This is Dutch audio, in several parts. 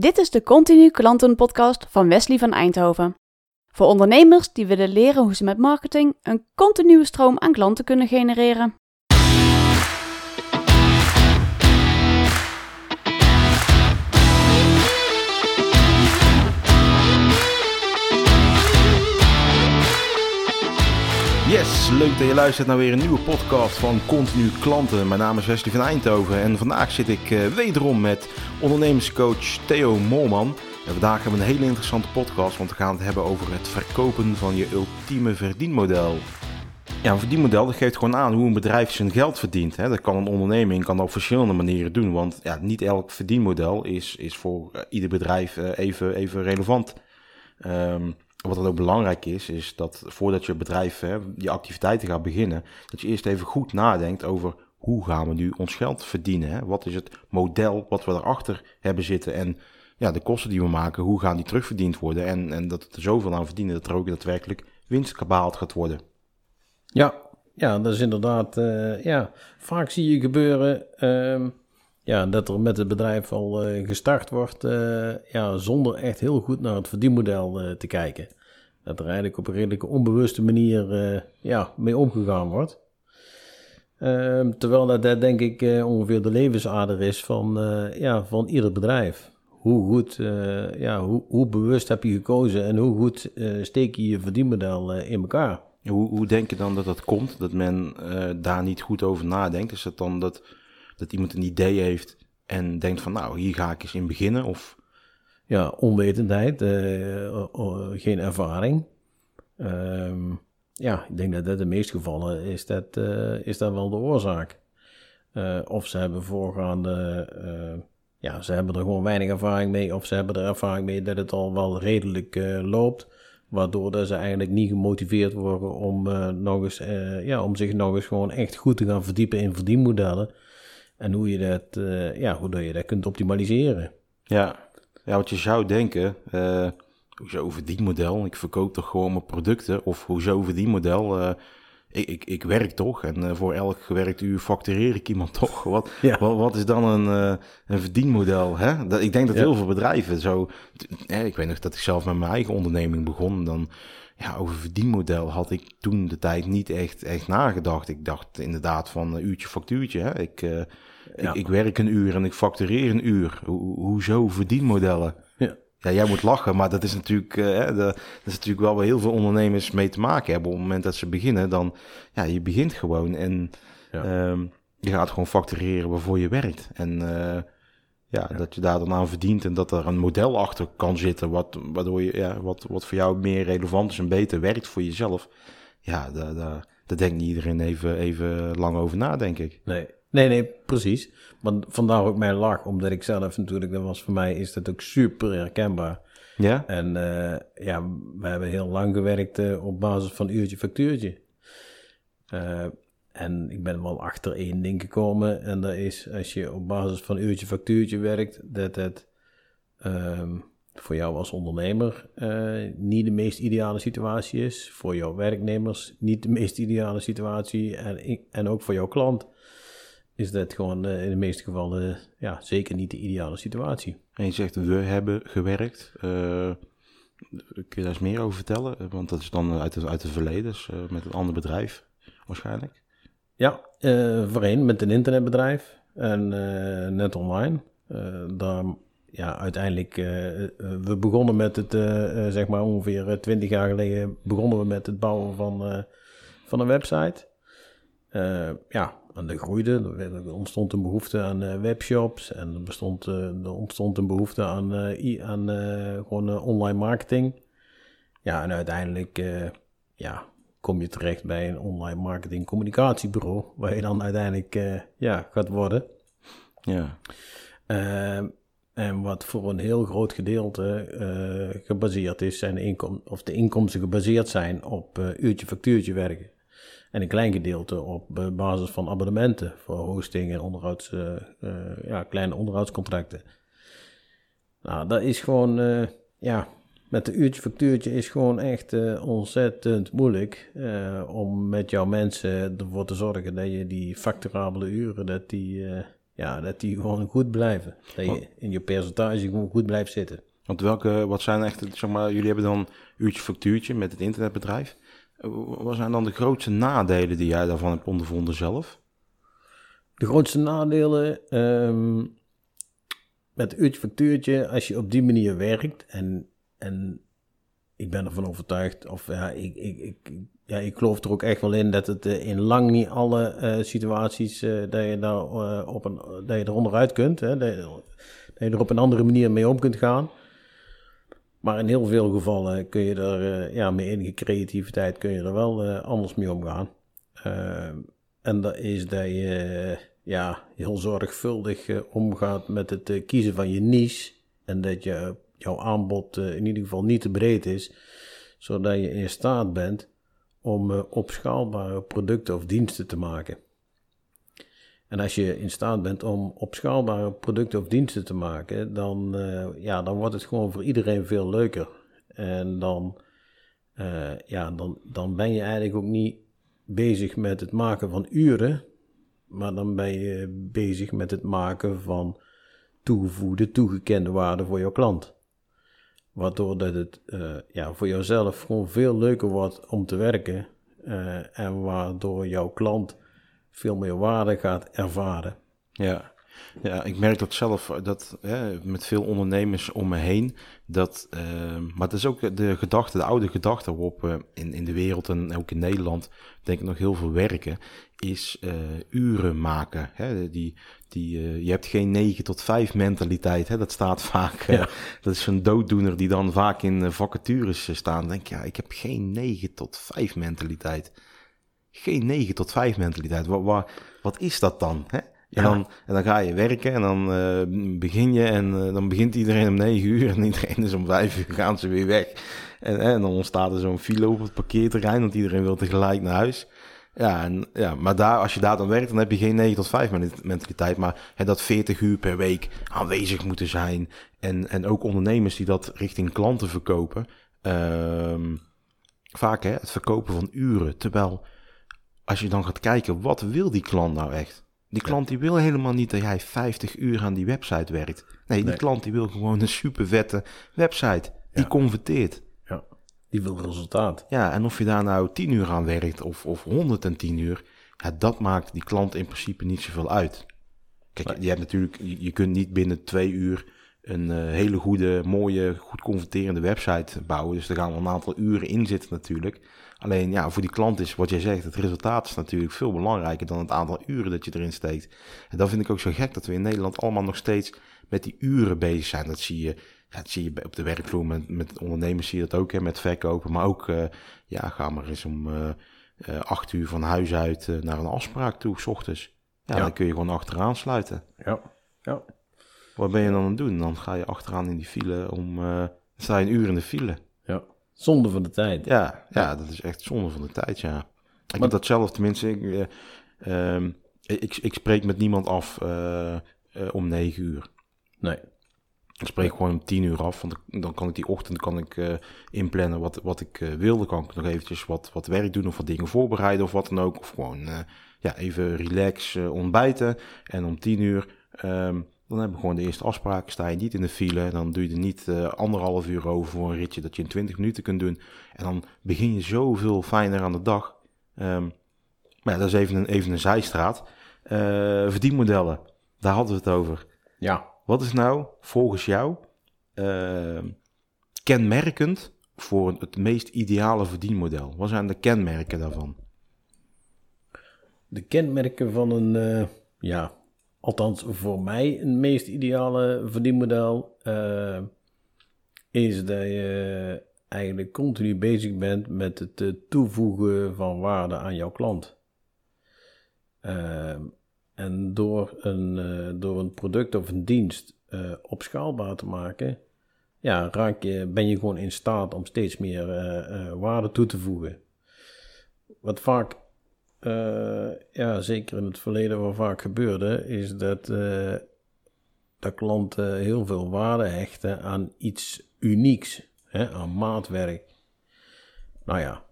Dit is de Continu Klanten Podcast van Wesley van Eindhoven. Voor ondernemers die willen leren hoe ze met marketing een continue stroom aan klanten kunnen genereren. Yes, leuk dat je luistert naar weer een nieuwe podcast van Continu Klanten. Mijn naam is Wesley van Eindhoven en vandaag zit ik uh, wederom met ondernemerscoach Theo Molman. En vandaag hebben we een hele interessante podcast, want we gaan het hebben over het verkopen van je ultieme verdienmodel. Ja, een verdienmodel dat geeft gewoon aan hoe een bedrijf zijn geld verdient. Hè. Dat kan een onderneming kan dat op verschillende manieren doen, want ja, niet elk verdienmodel is, is voor uh, ieder bedrijf uh, even, even relevant. Um, wat dan ook belangrijk is, is dat voordat je bedrijf, hè, je activiteiten gaat beginnen, dat je eerst even goed nadenkt over hoe gaan we nu ons geld verdienen. Hè? Wat is het model wat we erachter hebben zitten en ja, de kosten die we maken, hoe gaan die terugverdiend worden en, en dat er zoveel aan verdienen dat er ook daadwerkelijk winst gebaald gaat worden. Ja, ja dat is inderdaad, uh, ja, vaak zie je gebeuren uh, ja, dat er met het bedrijf al uh, gestart wordt, uh, ja, zonder echt heel goed naar het verdienmodel uh, te kijken. Dat er eigenlijk op een redelijk onbewuste manier ja, mee omgegaan wordt. Ehm, terwijl dat, dat denk ik ongeveer de levensader is van, ja, van ieder bedrijf. Hoe goed, ja, hoe, hoe bewust heb je gekozen en hoe goed steek je je verdienmodel in elkaar? Hoe, hoe denk je dan dat dat komt, dat men daar niet goed over nadenkt? Is het dan dat dat iemand een idee heeft en denkt van nou, hier ga ik eens in beginnen? Of... Ja, onwetendheid, uh, geen ervaring. Uh, ja, ik denk dat dat de meeste gevallen is dat, uh, is dat wel de oorzaak. Uh, of ze hebben voorgaande, ja, ze hebben er gewoon weinig ervaring mee, of ze hebben er ervaring mee dat het al wel redelijk loopt. Waardoor dat ze eigenlijk niet gemotiveerd worden om, nog eens, ja, om zich nog eens gewoon echt goed te gaan verdiepen in verdienmodellen. En hoe je dat, uh, ja, hoe je dat kunt optimaliseren. Ja, ja want je zou denken, uh, hoezo verdienmodel? Ik verkoop toch gewoon mijn producten? Of hoezo verdienmodel? Uh, ik, ik, ik werk toch en voor elk gewerkt uur factureer ik iemand toch. Wat, ja. wat, wat, is dan een, een verdienmodel? Hè? Dat, ik denk dat ja. heel veel bedrijven zo... Ja, ik weet nog dat ik zelf met mijn eigen onderneming begon. Dan, ja, over verdienmodel had ik toen de tijd niet echt, echt nagedacht. Ik dacht inderdaad van een uurtje factuurtje. Hè? Ik, uh, ja. ik, ik, werk een uur en ik factureer een uur. Ho hoezo verdienmodellen? Ja. ja, jij moet lachen, maar dat is natuurlijk, uh, de, dat is natuurlijk wel waar heel veel ondernemers mee te maken hebben. Op het moment dat ze beginnen, dan, ja, je begint gewoon en ja. um, je gaat gewoon factureren waarvoor je werkt. En uh, ja, dat je daar dan aan verdient en dat er een model achter kan zitten, wat, waardoor je, ja, wat, wat voor jou meer relevant is en beter werkt voor jezelf. Ja, daar, daar, daar denkt niet iedereen even, even lang over na, denk ik. Nee, nee, nee, precies. Maar vandaar ook mijn lach, omdat ik zelf natuurlijk, dat was voor mij, is dat ook super herkenbaar. Ja? En uh, ja, we hebben heel lang gewerkt uh, op basis van uurtje factuurtje. Uh, en ik ben wel achter één ding gekomen. En dat is als je op basis van uurtje factuurtje werkt, dat het um, voor jou als ondernemer uh, niet de meest ideale situatie is. Voor jouw werknemers niet de meest ideale situatie. En, en ook voor jouw klant is dat gewoon uh, in de meeste gevallen ja, zeker niet de ideale situatie. En je zegt we hebben gewerkt. Uh, kun je daar eens meer over vertellen? Want dat is dan uit, het, uit het verleden, dus, met een ander bedrijf waarschijnlijk. Ja, uh, voorheen met een internetbedrijf en uh, net online. Uh, daar, ja, uiteindelijk, we begonnen met het, zeg maar ongeveer 20 jaar geleden, begonnen we met het bouwen van, van een website. ja, en dat groeide. Er ontstond een behoefte aan webshops en er, bestond, er ontstond een behoefte aan, aan gewoon online marketing. Ja, en uiteindelijk, ja, kom je terecht bij een online marketing communicatiebureau, waar je dan uiteindelijk uh, ja, gaat worden. Ja. Uh, en wat voor een heel groot gedeelte uh, gebaseerd is, zijn de, inkom of de inkomsten gebaseerd zijn op uurtje factuurtje werken. En een klein gedeelte op basis van abonnementen voor hosting en onderhouds, ja, kleine onderhoudscontracten. Nou, dat is gewoon, ja, met de uurtje factuurtje is gewoon echt uh, ontzettend moeilijk uh, om met jouw mensen ervoor te zorgen dat je die facturabele uren, dat die, uh, ja, dat die gewoon goed blijven. Dat je in je percentage gewoon goed blijft zitten. Want welke, wat zijn echt, zeg maar, jullie hebben dan uurtje factuurtje met het internetbedrijf. Eh, Wat zijn dan de grootste nadelen die jij daarvan hebt ondervonden zelf? De grootste nadelen ehm, met uurtje factuurtje, als je op die manier werkt en, en ik ben ervan overtuigd, of ja, ik, ik, ik, ja, ik geloof er ook echt wel in dat het eh, in lang niet alle eh, situaties eh, dat je daar op een, dat je er onderuit kunt, hè, dat, je, er op een andere manier mee om kunt gaan. Maar in heel veel gevallen kun je er ja, met enige creativiteit kun je er wel anders mee omgaan. En dat is dat je ja, heel zorgvuldig omgaat met het kiezen van je niche. En dat je, jouw aanbod eh, in ieder geval niet te breed is. Zodat je in staat bent om eh, opschaalbare producten of diensten te maken. En als je in staat bent om opschaalbare producten of diensten te maken, dan, eh, ja, dan wordt het gewoon voor iedereen veel leuker. En dan, ja, dan, dan ben je eigenlijk ook niet bezig met het maken van uren, maar dan ben je bezig met het maken van toegevoegde, toegekende waarde voor jouw klant. Waardoor dat het eh, ja, voor jouzelf gewoon veel leuker wordt om te werken. eh, en waardoor jouw klant veel meer waarde gaat ervaren. Ja. Ja, ik merk dat zelf, eh, dat hè, met veel ondernemers om me heen, dat, maar het is ook de gedachte, de oude gedachte waarop we in, in de wereld en ook in Nederland, denk ik nog heel veel werken, is uren maken. Hè? Die, die, eh, je hebt geen 9 tot 5 mentaliteit, hè? dat staat vaak, eh, Ja. dat is een dooddoener die dan vaak in eh, vacatures staan. Dan denk je, ja, ik heb geen 9 tot 5 mentaliteit. Geen 9 tot 5 mentaliteit. Wat, wat, wat is dat dan? Hè? En, Ja. dan, en dan ga je werken en dan begin je en dan begint iedereen om 9 uur en iedereen is om 5 uur gaan ze weer weg. En, en dan ontstaat er zo'n file op het parkeerterrein, want iedereen wil tegelijk naar huis. Ja, en, ja, maar daar, als je daar dan werkt, dan heb je geen 9 tot 5 men- mentaliteit. Maar hè, dat 40 uur per week aanwezig moeten zijn. En, en ook ondernemers die dat richting klanten verkopen. Ehm, vaak hè, het verkopen van uren. Terwijl, als je dan gaat kijken, wat wil die klant nou echt? Die klant die wil helemaal niet dat jij 50 uur aan die website werkt. Nee, die Nee. klant die wil gewoon een super vette website. Die Ja. converteert. Die wil resultaat. Ja, en of je daar nou 10 uur aan werkt of, of 110 uur, ja, dat maakt die klant in principe niet zoveel uit. Kijk, Nee. je hebt natuurlijk, je, je kunt niet binnen twee uur een eh, hele goede, mooie, goed converterende website bouwen. Dus er gaan wel een aantal uren in zitten natuurlijk. Alleen ja, voor die klant is wat jij zegt, het resultaat is natuurlijk veel belangrijker dan het aantal uren dat je erin steekt. En dat vind ik ook zo gek dat we in Nederland allemaal nog steeds met die uren bezig zijn. Dat zie je, ja, dat zie je op de werkvloer met, met ondernemers zie je dat ook, hè, met verkopen. Maar ook, eh, ja, ga maar eens om eh, eh, acht uur van huis uit naar een afspraak toe, s ochtends. Ja, Ja. dan kun je gewoon achteraan sluiten. Ja, ja. Wat ben je dan aan het doen? Dan ga je achteraan in die file om... dan sta je een uur in de file. ja. Zonde van de tijd. Ja, ja, dat is echt zonde van de tijd, ja. Ik Maar- heb dat zelf, tenminste, ik, eh, ehm, ik, ik spreek met niemand af om negen uur. Nee. Ik spreek gewoon om tien uur af, want ik- dan kan ik die ochtend kan ik, eh, inplannen wat, wat ik eh, wil. Dan kan ik nog eventjes wat, wat werk doen of wat dingen voorbereiden of wat dan ook. Of gewoon eh, ja, even relax ontbijten. En om tien uur, ehm, dan hebben we gewoon de eerste afspraak. Sta je niet in de file, dan doe je er niet anderhalf uur over voor een ritje dat je in twintig minuten kunt doen. En dan begin je zoveel fijner aan de dag. Ehm, maar dat is even een, even een zijstraat. Verdienmodellen, daar hadden we het over. Ja. Wat is nou volgens jou eh, kenmerkend voor het meest ideale verdienmodel? Wat zijn de kenmerken daarvan? De kenmerken van een, eh, ja, althans voor mij een meest ideale verdienmodel eh, is dat je eigenlijk continu bezig bent met het toevoegen van waarde aan jouw klant. En door een, eh, door een product of een dienst eh, opschaalbaar te maken, ja, raak je, ben je gewoon in staat om steeds meer eh, waarde toe te voegen. Wat vaak ja, zeker in het verleden wat vaak gebeurde, is dat, dat klanten heel veel waarde hechten aan iets unieks, hè, aan maatwerk. Nou ja,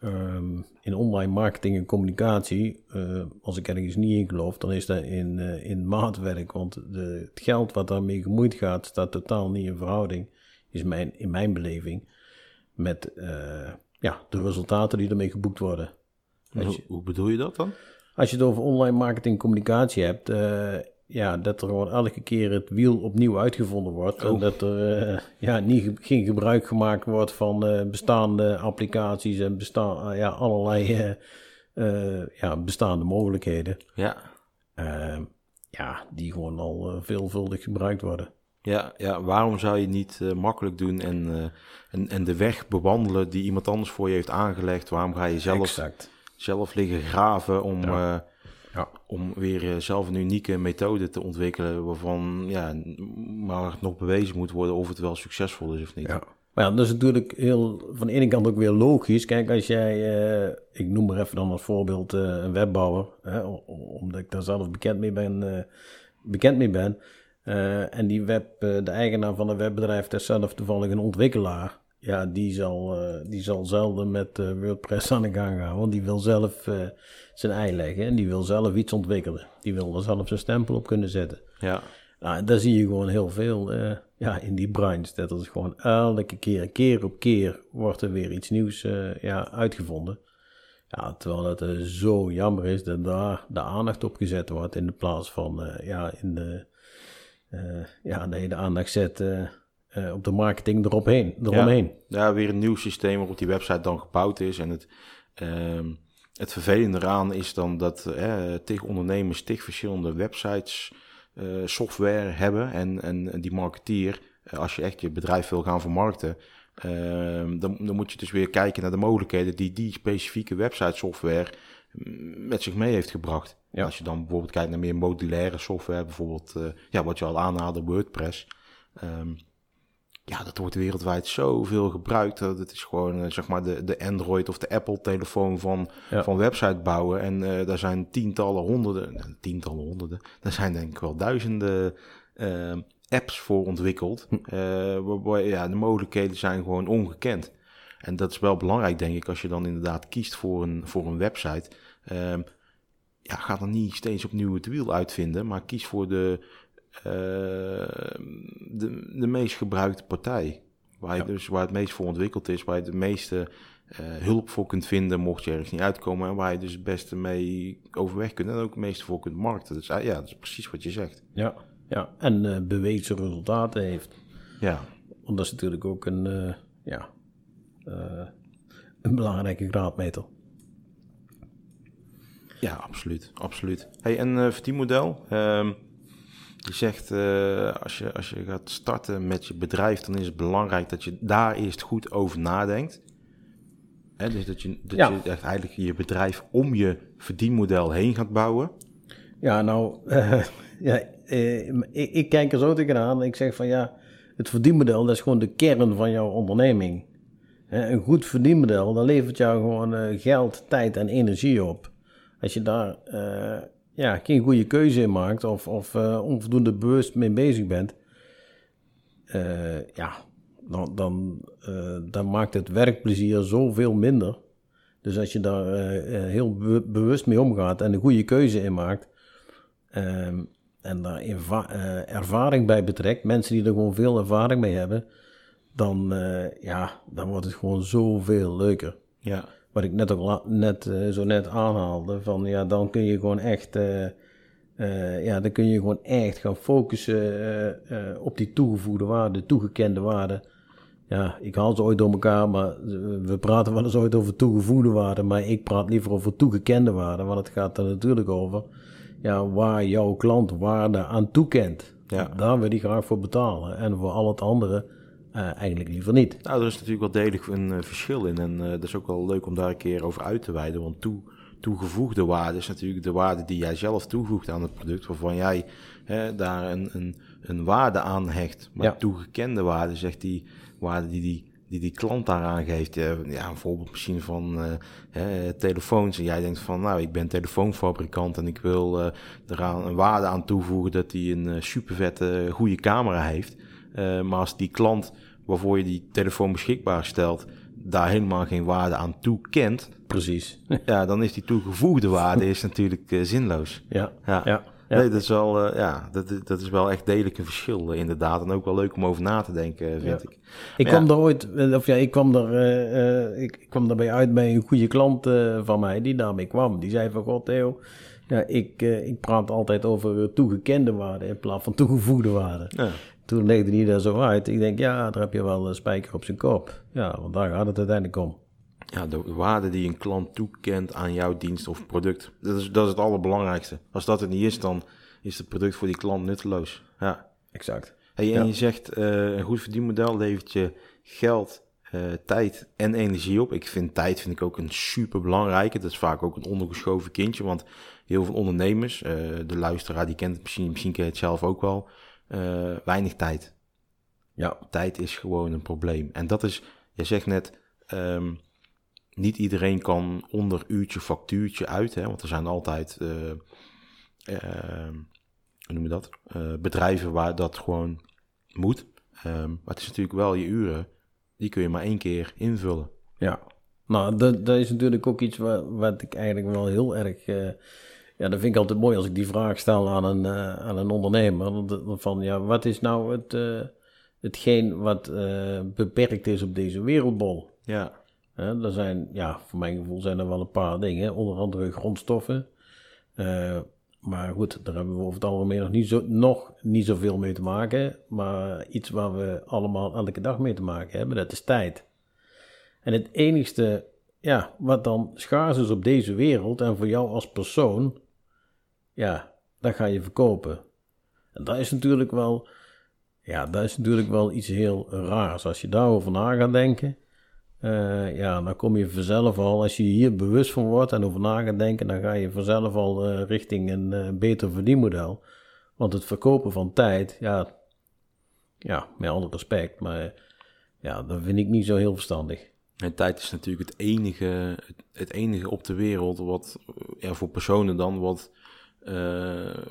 ehm, in online marketing en communicatie, eh, als ik ergens niet in geloof, dan is dat in, uh, in maatwerk. Want de, het geld wat daarmee gemoeid gaat, staat totaal niet in verhouding, is mijn, in mijn beleving, met ja, de resultaten die ermee geboekt worden. Hoe, hoe bedoel je dat dan? Als je het over online marketing en communicatie hebt, ja, dat er gewoon elke keer het wiel opnieuw uitgevonden wordt. En dat er uh, ja, niet, geen gebruik gemaakt wordt van uh, bestaande applicaties en bestaan, uh, ja, allerlei ja, bestaande mogelijkheden. Ja. Ehm, ja, die gewoon al veelvuldig gebruikt worden. Ja, ja, waarom zou je niet makkelijk doen en, en, en de weg bewandelen die iemand anders voor je heeft aangelegd? Waarom ga je zelf, zelf liggen graven om... Ja ja. Om weer eh, zelf een unieke methode te ontwikkelen waarvan ja, maar nog bewezen moet worden of het wel succesvol is of niet. Ja. Maar ja, dat is natuurlijk heel, van de ene kant ook weer logisch. Kijk, als jij, uh, ik noem maar even dan als voorbeeld uh, een webbouwer, hè, omdat ik daar zelf bekend mee ben, uh, bekend mee ben. en die web, de eigenaar van een webbedrijf is zelf toevallig een ontwikkelaar ja, die zal, uh, die zal zelden met uh, WordPress aan de gang gaan. Want die wil zelf uh, zijn ei leggen en die wil zelf iets ontwikkelen. Die wil er zelf zijn stempel op kunnen zetten. Ja. Nou, daar zie je gewoon heel veel ja, in die branche. Dat is gewoon elke keer, keer op keer, wordt er weer iets nieuws ja, uitgevonden. Ja, terwijl het zo jammer is dat daar de aandacht op gezet wordt in de plaats van, ja, in de, ja, je de aandacht zet uh, op de marketing eropheen, eromheen. Ja, ja, weer een nieuw systeem waarop die website dan gebouwd is. En het, uh, het vervelende eraan is dan dat tegen ondernemers tegen verschillende websites uh, software hebben. En, en die marketeer, als je echt je bedrijf wil gaan vermarkten, ehm, dan, dan moet je dus weer kijken naar de mogelijkheden die die specifieke website software mm, met zich mee heeft gebracht. Ja. Als je dan bijvoorbeeld kijkt naar meer modulaire software, bijvoorbeeld ja, wat je al aanhaalde, WordPress. Um, ja, dat wordt wereldwijd zoveel gebruikt. Dat het is gewoon uh, zeg maar de, de Android of de Apple telefoon van, van website bouwen. En uh, daar zijn tientallen, honderden, nou, tientallen, honderden. Daar zijn denk ik wel duizenden uh, apps voor ontwikkeld. Hm. waarbij ja, de mogelijkheden zijn gewoon ongekend. En dat is wel belangrijk, denk ik, als je dan inderdaad kiest voor een, voor een website. Ehm, ja, ga dan niet steeds opnieuw het wiel uitvinden, maar kies voor de, Ehm, de, de meest gebruikte partij. Waar, je dus, waar het meest voor ontwikkeld is, waar je de meeste uh, hulp voor kunt vinden, mocht je ergens niet uitkomen. En waar je dus het beste mee overweg kunt en ook het meeste voor kunt markten. Dus ja, dat is precies wat je zegt. Ja, ja. en uh, bewezen resultaten heeft. Ja. Want dat is natuurlijk ook een, ja, een belangrijke graadmeter. Ja, absoluut. absoluut. Hey, en verdienmodel. Um, je zegt, uh, als, je, als je gaat starten met je bedrijf, dan is het belangrijk dat je daar eerst goed over nadenkt. Hè, dus dat je, dat je echt eigenlijk je bedrijf om je verdienmodel heen gaat bouwen. Ja, nou, uh, ja, uh, ik, ik, kijk er zo tegenaan. Ik zeg van ja, het verdienmodel dat is gewoon de kern van jouw onderneming. een goed verdienmodel, dat levert jou gewoon geld, tijd en energie op. Als je daar ja, geen goede keuze in maakt of, of uh, onvoldoende bewust mee bezig bent, uh, ja, dan, dan, uh, dan maakt het werkplezier zoveel minder. Dus als je daar heel bewust mee omgaat en een goede keuze in maakt, ehm, en daar ervaring bij betrekt, mensen die er gewoon veel ervaring mee hebben, dan, ja, dan wordt het gewoon zoveel leuker. Ja wat ik net ook net, uh, zo net aanhaalde, van ja, dan kun je gewoon echt, uh, uh, ja, dan kun je gewoon echt gaan focussen op die toegevoegde waarde, toegekende waarde. Ja, ik haal ze ooit door elkaar, maar we praten wel eens ooit over toegevoegde waarde, maar ik praat liever over toegekende waarde, want het gaat er natuurlijk over ja, waar jouw klant waarde aan toekent. Ja. Daar wil hij graag voor betalen. En voor al het andere uh, eigenlijk liever niet. Nou, er is natuurlijk wel degelijk een uh, verschil in. En uh, dat is ook wel leuk om daar een keer over uit te wijden. Want toe, toegevoegde waarde is natuurlijk de waarde die jij zelf toevoegt aan het product. Waarvan jij hè, daar een, een, een waarde aan hecht. Maar toegekende waarde zegt die waarde die die die die klant daaraan geeft. Ja, een voorbeeld misschien van hè, telefoons. En jij denkt van, nou, ik ben telefoonfabrikant en ik wil uh, eraan een waarde aan toevoegen dat hij een super vette, goede camera heeft. Uh, maar als die klant waarvoor je die telefoon beschikbaar stelt, daar helemaal geen waarde aan toekent, Precies. ja, dan is die toegevoegde waarde is natuurlijk eh, zinloos. ja, Ja. ja. ja. Nee, dat is wel, eh, ja, dat, dat is wel echt degelijk een verschil, eh, inderdaad. En ook wel leuk om over na te denken, eh, vind Ja. ik. Ik Maar kwam er ooit, eh, of ja, ik kwam er, eh, eh, ik, kwam daarbij uit bij een goede klant eh, van mij die daarmee kwam. Die zei van, god Theo, ja, ik, eh, ik praat altijd over eh, toegekende waarden in plaats van toegevoegde waarden. Ja. Toen legde hij daar zo uit. Ik denk, ja, daar heb je wel een spijker op zijn kop. Ja, want daar gaat het uiteindelijk om. ja, de waarde die een klant toekent aan jouw dienst of product. Dat is, dat is het allerbelangrijkste. Als dat er niet is, dan is het product voor die klant nutteloos. Ja. Exact. Hey, en Ja. je zegt, eh, een goed verdienmodel levert je geld, eh, tijd en energie op. Ik vind tijd vind ik ook een super belangrijke. Dat is vaak ook een ondergeschoven kindje, want heel veel ondernemers, eh, de luisteraar die kent het misschien, misschien ken je het zelf ook wel, eh, weinig tijd. Ja, Tijd is gewoon een probleem. En dat is, je zegt net, ehm, niet iedereen kan onder uurtje factuurtje uit, hè, want er zijn altijd, eh, ehm, hoe noem je dat, Eh, bedrijven waar dat gewoon moet. Ehm, maar het is natuurlijk wel je uren, die kun je maar één keer invullen. ja. Nou, dat, dat is natuurlijk ook iets wat, wat ik eigenlijk wel heel erg... eh, ja, dat vind ik altijd mooi als ik die vraag stel aan een, eh, aan een ondernemer. Dat- Van, ja, wat is nou het, eh, hetgeen wat eh, beperkt is op deze wereldbol? Ja, er zijn, ja, voor mijn gevoel zijn er wel een paar dingen. Onder andere grondstoffen. Eh, maar goed, daar hebben we over het algemeen nog niet, zo, nog niet zoveel mee te maken. Maar iets waar we allemaal elke dag mee te maken hebben, dat is tijd. En het enigste, ja, wat dan schaars is op deze wereld en voor jou als persoon, ja, dat ga je verkopen. En dat is natuurlijk wel, ja, dat is natuurlijk wel iets heel raars. Als je daarover na gaat denken, eh, ja, dan kom je vanzelf al, als je hier bewust van wordt en over na gaat denken, dan ga je vanzelf al eh, richting een eh, beter verdienmodel. Want het verkopen van tijd, ja, ja, met alle respect, maar ja, dat vind ik niet zo heel verstandig. en tijd is natuurlijk het enige, het, enige op de wereld wat, ja, voor personen dan, wat,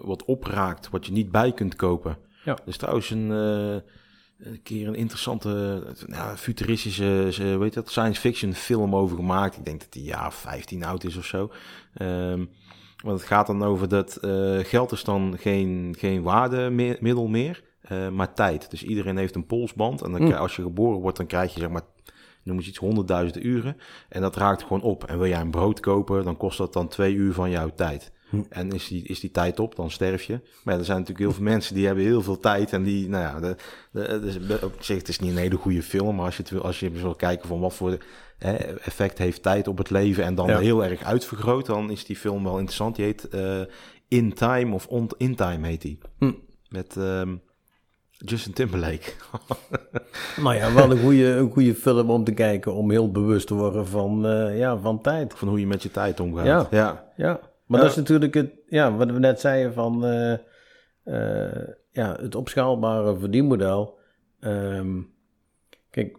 wat opraakt, wat je niet bij kunt kopen. Ja. Is trouwens een, eh, een keer een interessante, ja, futuristische, eh, weet je dat, science fiction film over gemaakt. Ik denk dat die jaar 15 oud is of zo. Ehm, want het gaat dan over dat eh, geld is dan geen, geen waardemiddel meer, eh, maar tijd. Dus iedereen heeft een polsband. En dan, Mm. als je geboren wordt, dan krijg je zeg maar, noem eens iets, honderdduizenden uren. En dat raakt gewoon op. En wil jij een brood kopen, dan kost dat dan twee uur van jouw tijd. Hm. En is die, is die tijd op, dan sterf je. Maar ja, er zijn natuurlijk heel veel mensen die hebben heel veel tijd. En die, nou ja, de, de, op zich, het is niet een hele goede film. Maar als je, het wil, als je wil kijken van wat voor hè, effect heeft tijd op het leven. En dan Ja. heel erg uitvergroot, dan is die film wel interessant. Die heet eh, In Time of On In Time heet die. Hm. Met ehm, Justin Timberlake. Nou ja, wel een goede, een goede film om te kijken, om heel bewust te worden van, eh, ja, van tijd. van hoe je met je tijd omgaat. Ja. ja. Ja, maar dat is natuurlijk het, ja, wat we net zeiden van eh, eh, ja, het opschaalbare verdienmodel. Ehm, kijk,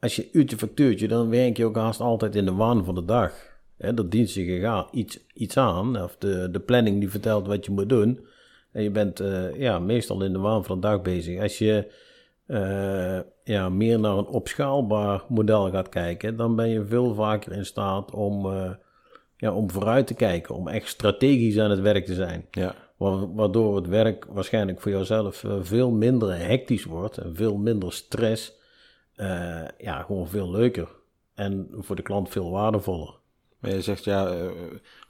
als je uurtje factuurtje, dan werk je ook haast altijd in de waan van de dag. Hè, dat dient zich iets, iets aan, of de, de planning die vertelt wat je moet doen. En je bent eh, ja, meestal in de waan van de dag bezig. Als je ja, meer naar een opschaalbaar model gaat kijken, dan ben je veel vaker in staat om, ja, om vooruit te kijken, om echt strategisch aan het werk te zijn. ja. Wa- Waardoor het werk waarschijnlijk voor jouzelf eh, veel minder hectisch wordt en veel minder stress. Eh, ja, gewoon veel leuker. En voor de klant veel waardevoller. Maar je zegt ja,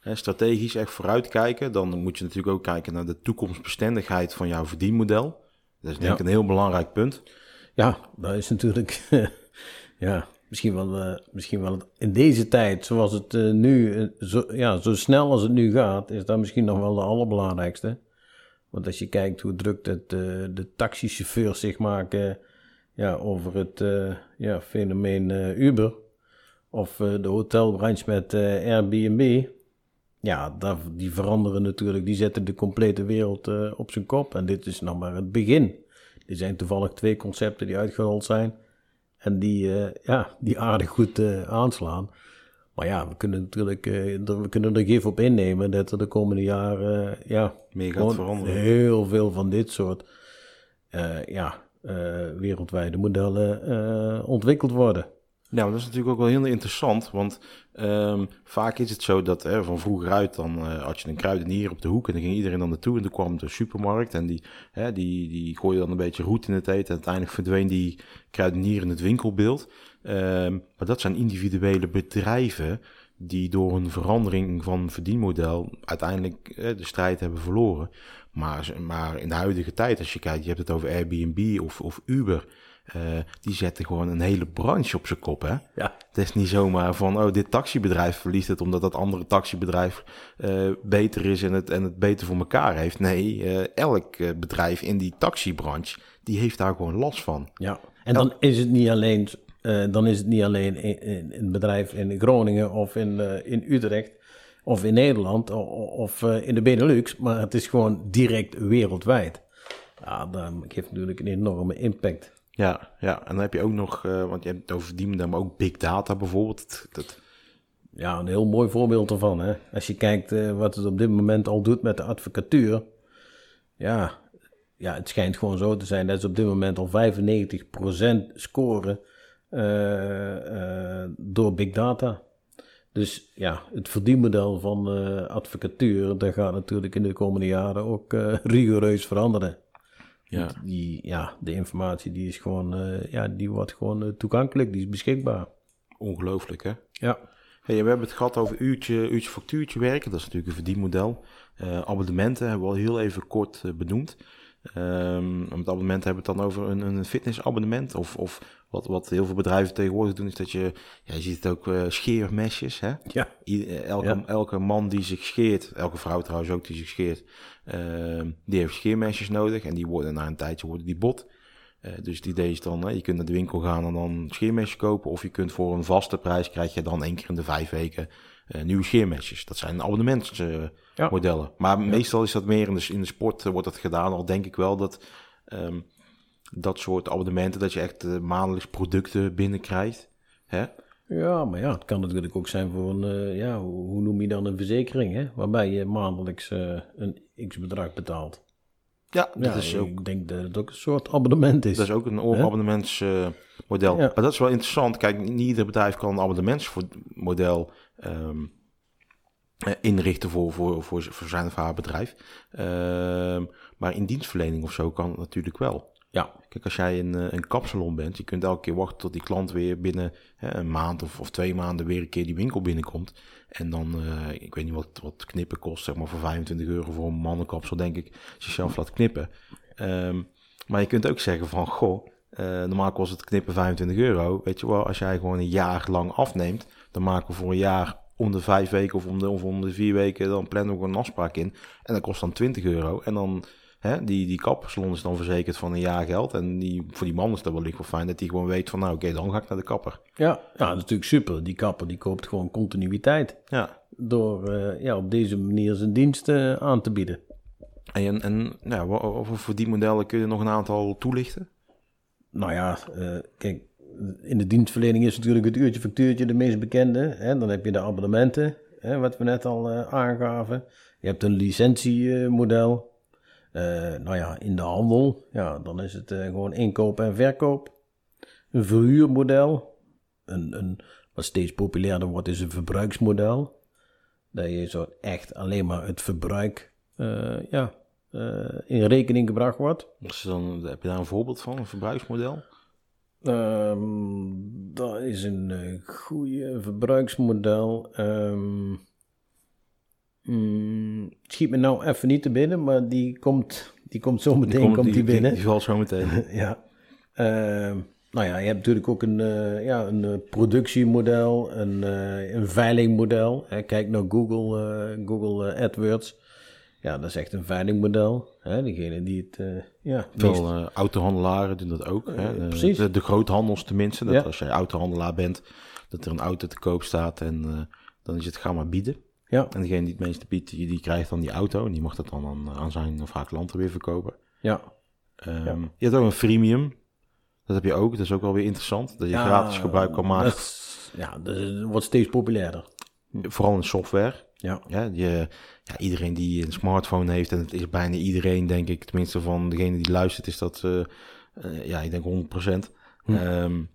eh, strategisch echt vooruitkijken. Dan moet je natuurlijk ook kijken naar de toekomstbestendigheid van jouw verdienmodel. Dat is denk ik Ja. een heel belangrijk punt. Ja, dat is natuurlijk. ja, misschien wel, eh, misschien wel in deze tijd, zoals het eh, nu, eh, zo, ja, zo snel als het nu gaat, is dat misschien nog wel de allerbelangrijkste. Want als je kijkt hoe druk het, de taxichauffeurs zich maken ja, over het ja, fenomeen Uber, of de hotelbranche met Airbnb. Ja, dat, die veranderen natuurlijk, die zetten de complete wereld op zijn kop. En dit is nog maar het begin. Er zijn toevallig twee concepten die uitgerold zijn. En die, eh, ja, die aardig goed eh, aanslaan. Maar ja, we kunnen natuurlijk eh, er- we kunnen er gif op innemen dat er de komende jaren ja, veranderen. heel veel van dit soort ja, wereldwijde modellen ontwikkeld worden. Nou, dat is natuurlijk ook wel heel interessant, want ehm, vaak is het zo dat hè, van vroeger uit dan uh, had je een kruidenier op de hoek en dan ging iedereen dan naartoe en toen kwam de supermarkt en die, hè, die, die gooide dan een beetje roet in het eten en uiteindelijk verdween die kruidenier in het winkelbeeld. Ehm, maar dat zijn individuele bedrijven die door een verandering van verdienmodel uiteindelijk de strijd hebben verloren. Maar, maar in de huidige tijd, als je kijkt, je hebt het over Airbnb of, of Uber. Uh, die zetten gewoon een hele branche op zijn kop. Hè? Ja. Het is niet zomaar van, oh, dit taxibedrijf verliest het omdat dat andere taxibedrijf uh, beter is en het, en het beter voor elkaar heeft. Nee, uh, elk bedrijf in die taxibranche, die heeft daar gewoon last van. Ja, en dan is het niet alleen, dan is het niet alleen in, in, in, bedrijf in Groningen of in, in Utrecht of in Nederland of in de Benelux, maar het is gewoon direct wereldwijd. Ja, dat geeft natuurlijk een enorme impact. Ja, ja, en dan heb je ook nog, uh, want je hebt het over verdienen, maar ook big data bijvoorbeeld. Dat... Ja, een heel mooi voorbeeld ervan. Hè? Als je kijkt uh, wat het op dit moment al doet met de advocatuur. Ja, ja, het schijnt gewoon zo te zijn dat ze op dit moment al 95% scoren uh, door big data. Dus ja, het verdienmodel van advocatuur, dat gaat natuurlijk in de komende jaren ook rigoureus veranderen. Ja. Die, ja, de informatie die is gewoon, uh, ja, die wordt gewoon uh, toegankelijk, die is beschikbaar. Ongelooflijk, hè? Ja. Hey, we hebben het gehad over uurtje, uurtje factuurtje werken. Dat is natuurlijk een verdienmodel. Uh, abonnementen hebben we al heel even kort benoemd. Um, met abonnementen hebben we het dan over een, een fitnessabonnement. Of, of wat, wat heel veel bedrijven tegenwoordig doen, is dat je, ja, je ziet het ook uh, scheermesjes. Hè? Ja. elke, ja. elke man die zich scheert, elke vrouw trouwens ook die zich scheert, uh, die heeft scheermesjes nodig. En die worden na een tijdje worden die bot. Uh, dus het idee is dan, je kunt naar de winkel gaan en dan scheermesjes kopen. Of je kunt voor een vaste prijs, krijg je dan één keer in de vijf weken nieuwe scheermesjes. Dat zijn abonnementsmodellen. Ja. Maar meestal is dat meer in de, in de sport wordt dat gedaan. Al denk ik wel dat um, dat soort abonnementen, dat je echt uh, maandelijks producten binnenkrijgt. Hè? Ja, maar ja, het kan natuurlijk ook zijn voor een, uh, ja, hoe, hoe, noem je dan een verzekering, hè? Waarbij je maandelijks uh, een x-bedrag betaalt. Ja, dat ja, is ook... Ik denk dat het ook een soort abonnement is. Dat is ook een abonnementsmodel. Ja. Maar dat is wel interessant. Kijk, niet ieder bedrijf kan een abonnementsmodel um, inrichten voor, voor, voor, voor zijn of haar bedrijf. Um, maar in dienstverlening of zo kan het natuurlijk wel. Ja. Kijk, als jij een, een kapsalon bent, je kunt elke keer wachten tot die klant weer binnen hè, een maand of, of twee maanden weer een keer die winkel binnenkomt. En dan, uh, ik weet niet wat, wat knippen kost, zeg maar voor 25 euro voor een mannenkapsel, denk ik, als je zelf laat knippen. Um, maar je kunt ook zeggen van, goh, uh, normaal kost het knippen 25 euro. Weet je wel, als jij gewoon een jaar lang afneemt, dan maken we voor een jaar om de vijf weken of om de, of om de vier weken, dan plannen we een afspraak in. En dat kost dan 20 euro. En dan Hè, die, die kapsalon is dan verzekerd van een jaar geld. En die, voor die man is dat wellicht wel fijn dat hij gewoon weet van nou oké, dan ga ik naar de kapper. Ja, ja, natuurlijk super. Die kapper die koopt gewoon continuïteit. Ja. Door uh, ja, op deze manier zijn diensten aan te bieden. En, en nou, over voor die modellen kun je nog een aantal toelichten? Nou ja, uh, kijk, in de dienstverlening is natuurlijk het uurtje factuurtje de meest bekende. Hè? Dan heb je de abonnementen, hè, wat we net al uh, aangaven. Je hebt een licentiemodel. Uh, nou ja, in de handel, ja, dan is het uh, gewoon inkoop en verkoop. Een verhuurmodel. Een, een, wat steeds populairder wordt, is een verbruiksmodel. Dat je zo echt alleen maar het verbruik uh, ja, in rekening gebracht wordt. Dus dan, heb je daar een voorbeeld van, een verbruiksmodel? Um, dat is een goede verbruiksmodel. Um, Mm, schiet me nou even niet te binnen, maar die komt, die komt zo meteen die komt, komt die, die binnen. Die, valt zo meteen. ja. Uh, nou ja, je hebt natuurlijk ook een, uh, ja, een uh, productiemodel, een, uh, een veilingmodel. Kijk naar Google, Google AdWords. Ja, dat is echt een veilingmodel. Hè? Degene die het, ja... Veel autohandelaren doen dat ook. Hè? precies. De, de groothandels tenminste. Dat ja. als jij autohandelaar bent, dat er een auto te koop staat en dan is het ga maar bieden. Ja. En degene die het meeste biedt, die, die krijgt dan die auto. En die mag dat dan aan, aan zijn of haar klanten weer verkopen. Ja. Um, ja. Je hebt ook een freemium. Dat heb je ook. Dat is ook wel weer interessant. Dat je ja, gratis gebruik kan maken. Dat ja, dat wordt steeds populairder. Vooral in software. Ja. Ja, je, ja, iedereen die een smartphone heeft, en het is bijna iedereen, denk ik, tenminste van degene die luistert, is dat, uh, uh, ja, ik denk 100%. Hm. Um, een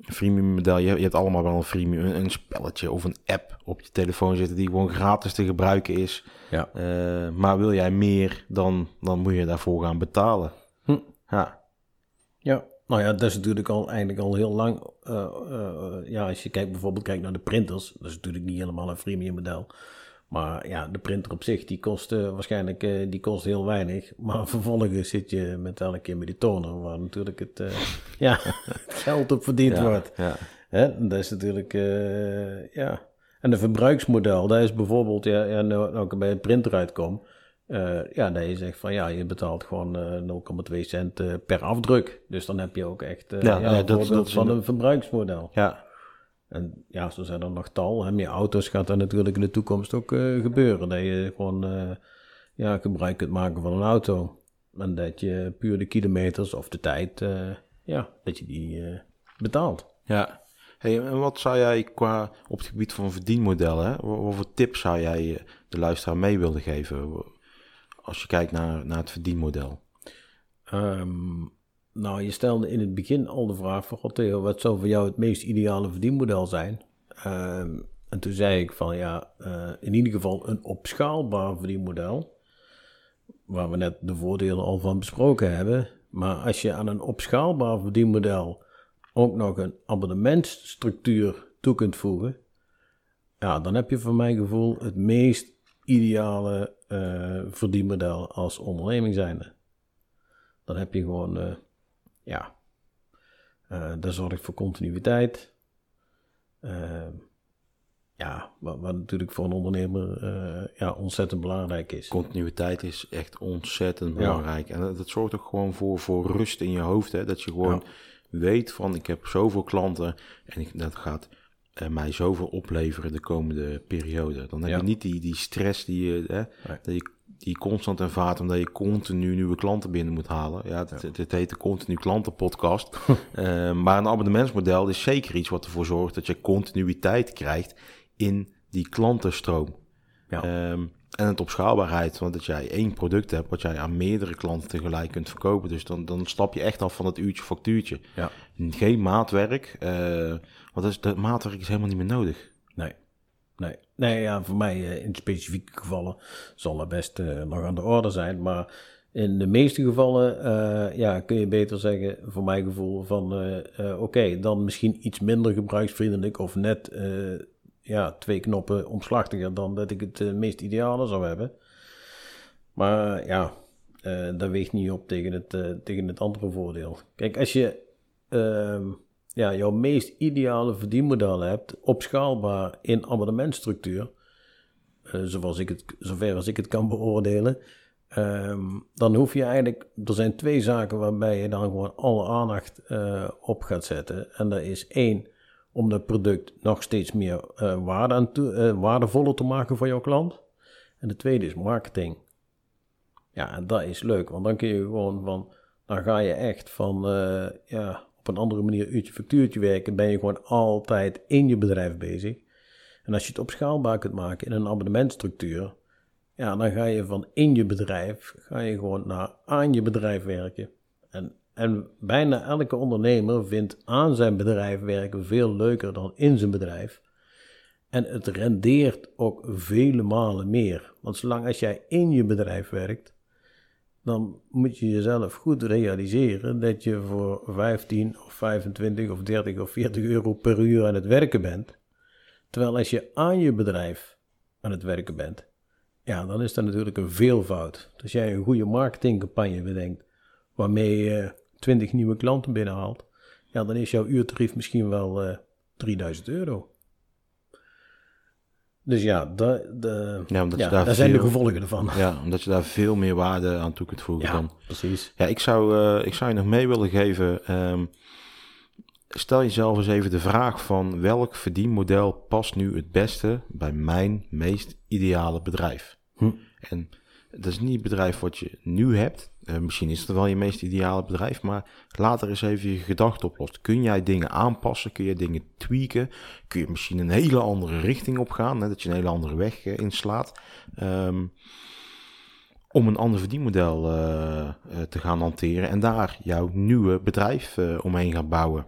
freemium model, je, je hebt allemaal wel een freemium, een, een spelletje of een app op je telefoon zitten die gewoon gratis te gebruiken is. Ja. Eh, maar wil jij meer, dan, dan moet je daarvoor gaan betalen. Hm. Ja, Ja, nou ja, dat is natuurlijk al eigenlijk al heel lang. eh, eh, ja, als je kijkt bijvoorbeeld kijkt naar de printers, dat is natuurlijk niet helemaal een freemium model. Maar ja, de printer op zich, die kost eh, waarschijnlijk eh, die kost heel weinig. Maar vervolgens zit je met elke keer met die toner, waar natuurlijk het, eh, ja, het geld op verdiend ja, wordt. ja. Hè? Dat is natuurlijk, eh, ja. En de verbruiksmodel, dat is bijvoorbeeld, ja, ja nou, nou ik bij een printer uitkom, ja, dat je zegt van ja, je betaalt gewoon eh 0,2 cent per afdruk. Dus dan heb je ook echt Ja, ja, dat- van een verbruiksmodel. ja. En ja, zo zijn er nog tal. En meer auto's gaat dat natuurlijk in de toekomst ook eh, gebeuren. Dat je gewoon eh, ja, gebruik kunt maken van een auto. En dat je puur de kilometers of de tijd, eh, ja, dat je die betaalt. Ja. Hey, en wat zou jij qua op het gebied van verdienmodellen, hè, wat, wat voor tips zou jij de luisteraar mee willen geven als je kijkt naar, naar het verdienmodel? Ehm, nou, je stelde in het begin al de vraag van, God wat zou voor jou het meest ideale verdienmodel zijn? Ehm, en toen zei ik van, ja, eh, in ieder geval een opschaalbaar verdienmodel, waar we net de voordelen al van besproken hebben. Maar als je aan een opschaalbaar verdienmodel ook nog een abonnementstructuur toe kunt voegen, ja, dan heb je voor mijn gevoel het meest ideale eh, verdienmodel als onderneming zijnde. Dan heb je gewoon, eh, ja, eh dat zorgt voor continuïteit. Eh, ja, wat, wat natuurlijk voor een ondernemer eh, ja, ontzettend belangrijk is. Continuïteit is echt ontzettend Ja. belangrijk. En dat, dat zorgt ook gewoon voor, voor rust in je hoofd. Hè? Dat je gewoon weet van ik heb zoveel klanten en ik, dat gaat eh, mij zoveel opleveren de komende periode. Dan heb Ja. je niet die, die stress die je, hè, Nee. dat je, die je constant ervaart omdat je continu nieuwe klanten binnen moet halen. Ja, het, het, het heet de continu klantenpodcast. Eh, maar een abonnementsmodel is zeker iets wat ervoor zorgt dat je continuïteit krijgt in die klantenstroom. Ja. Ehm, en het opschaalbaarheid, want dat jij één product hebt wat jij aan meerdere klanten tegelijk kunt verkopen. Dus dan, dan stap je echt af van het uurtje factuurtje. Ja. Geen maatwerk, eh, want dat, is, dat maatwerk is helemaal niet meer nodig. Nee. Nee, ja, voor mij eh, in specifieke gevallen zal dat best eh, nog aan de orde zijn. Maar in de meeste gevallen eh, ja, kun je beter zeggen, voor mijn gevoel, van oké, dan misschien iets minder gebruiksvriendelijk of net ja, twee knoppen omslachtiger dan dat ik het meest ideale zou hebben. Maar ja, dat weegt niet op tegen het, tegen het andere voordeel. Kijk, als je ehm, ja, jouw meest ideale verdienmodel hebt, opschaalbaar in abonnementstructuur, eh, zoals ik het, zover als ik het kan beoordelen, ehm, dan hoef je eigenlijk, er zijn twee zaken waarbij je dan gewoon alle aandacht eh, op gaat zetten. En dat is één, om dat product nog steeds meer waarde aan waardevoller te maken voor jouw klant. En de tweede is marketing. Ja, en dat is leuk, want dan kun je gewoon van, dan ga je echt van, ja, op een andere manier uurtje factuurtje werken, ben je gewoon altijd in je bedrijf bezig. En als je het opschaalbaar kunt maken in een abonnementstructuur, ja, dan ga je van in je bedrijf, ga je gewoon naar aan je bedrijf werken. En, en bijna elke ondernemer vindt aan zijn bedrijf werken veel leuker dan in zijn bedrijf. En het rendeert ook vele malen meer. Want zolang als jij in je bedrijf werkt, dan moet je jezelf goed realiseren dat je voor 15 of 25 of 30 of 40 euro per uur aan het werken bent. Terwijl als je aan je bedrijf aan het werken bent, ja, dan is dat natuurlijk een veelvoud. Als jij een goede marketingcampagne bedenkt, waarmee je 20 nieuwe klanten binnenhaalt, ja, dan is jouw uurtarief misschien wel eh 3000 euro. Dus ja, da, de, Ja, omdat ja, je daar daar zijn de gevolgen ervan. Ja, omdat je daar veel meer waarde aan toe kunt voegen Ja, dan. precies. Ja, ik zou, eh, ik zou je nog mee willen geven. ehm, stel jezelf eens even de vraag van welk verdienmodel past nu het beste bij mijn meest ideale bedrijf? Hm. En dat is niet het bedrijf wat je nu hebt. Eh, misschien is het wel je meest ideale bedrijf, maar laat er eens even je gedachten op los. Kun jij dingen aanpassen? Kun je dingen tweaken? Kun je misschien een hele andere richting op gaan? Dat je een hele andere weg eh, inslaat? Ehm, om een ander verdienmodel eh, te gaan hanteren en daar jouw nieuwe bedrijf omheen gaan bouwen.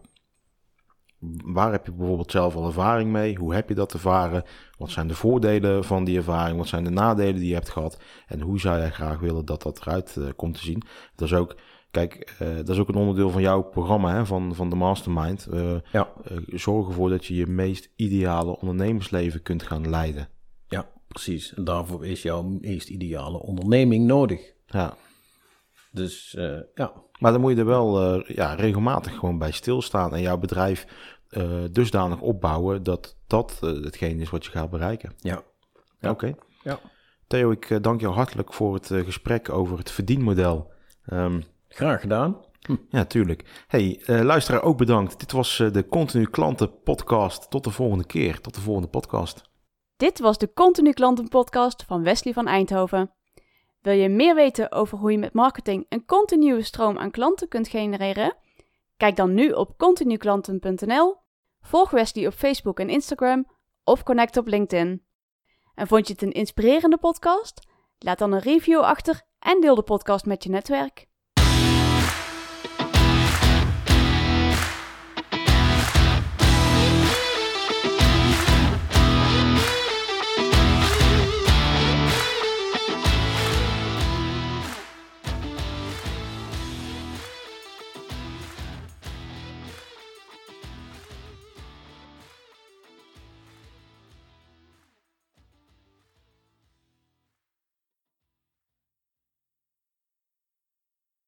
Waar heb je bijvoorbeeld zelf al ervaring mee? Hoe heb je dat ervaren? Wat zijn de voordelen van die ervaring? Wat zijn de nadelen die je hebt gehad? En hoe zou jij graag willen dat dat eruit uh, komt te zien? Dat is ook, kijk, uh, dat is ook een onderdeel van jouw programma, hè, van, van de Mastermind. Uh, Ja. zorg ervoor dat je je meest ideale ondernemersleven kunt gaan leiden. Ja, precies. En daarvoor is jouw meest ideale onderneming nodig. Ja. Dus eh, ja, Maar dan moet je er wel eh, ja, regelmatig gewoon bij stilstaan en jouw bedrijf eh, dusdanig opbouwen dat dat eh, hetgeen is wat je gaat bereiken. ja, Ja. Oké. ja. Theo, ik dank jou hartelijk voor het gesprek over het verdienmodel. Ehm, Graag gedaan. ja, tuurlijk. Hey, eh, luisteraar ook bedankt. Dit was eh, de Continu Klanten podcast. Tot de volgende keer. Tot de volgende podcast. Dit was de Continu Klanten podcast van Wesley van Eindhoven. Wil je meer weten over hoe je met marketing een continue stroom aan klanten kunt genereren? Kijk dan nu op continuklanten.nl, volg Wesley op Facebook en Instagram of connect op LinkedIn. En vond je het een inspirerende podcast? Laat dan een review achter en deel de podcast met je netwerk.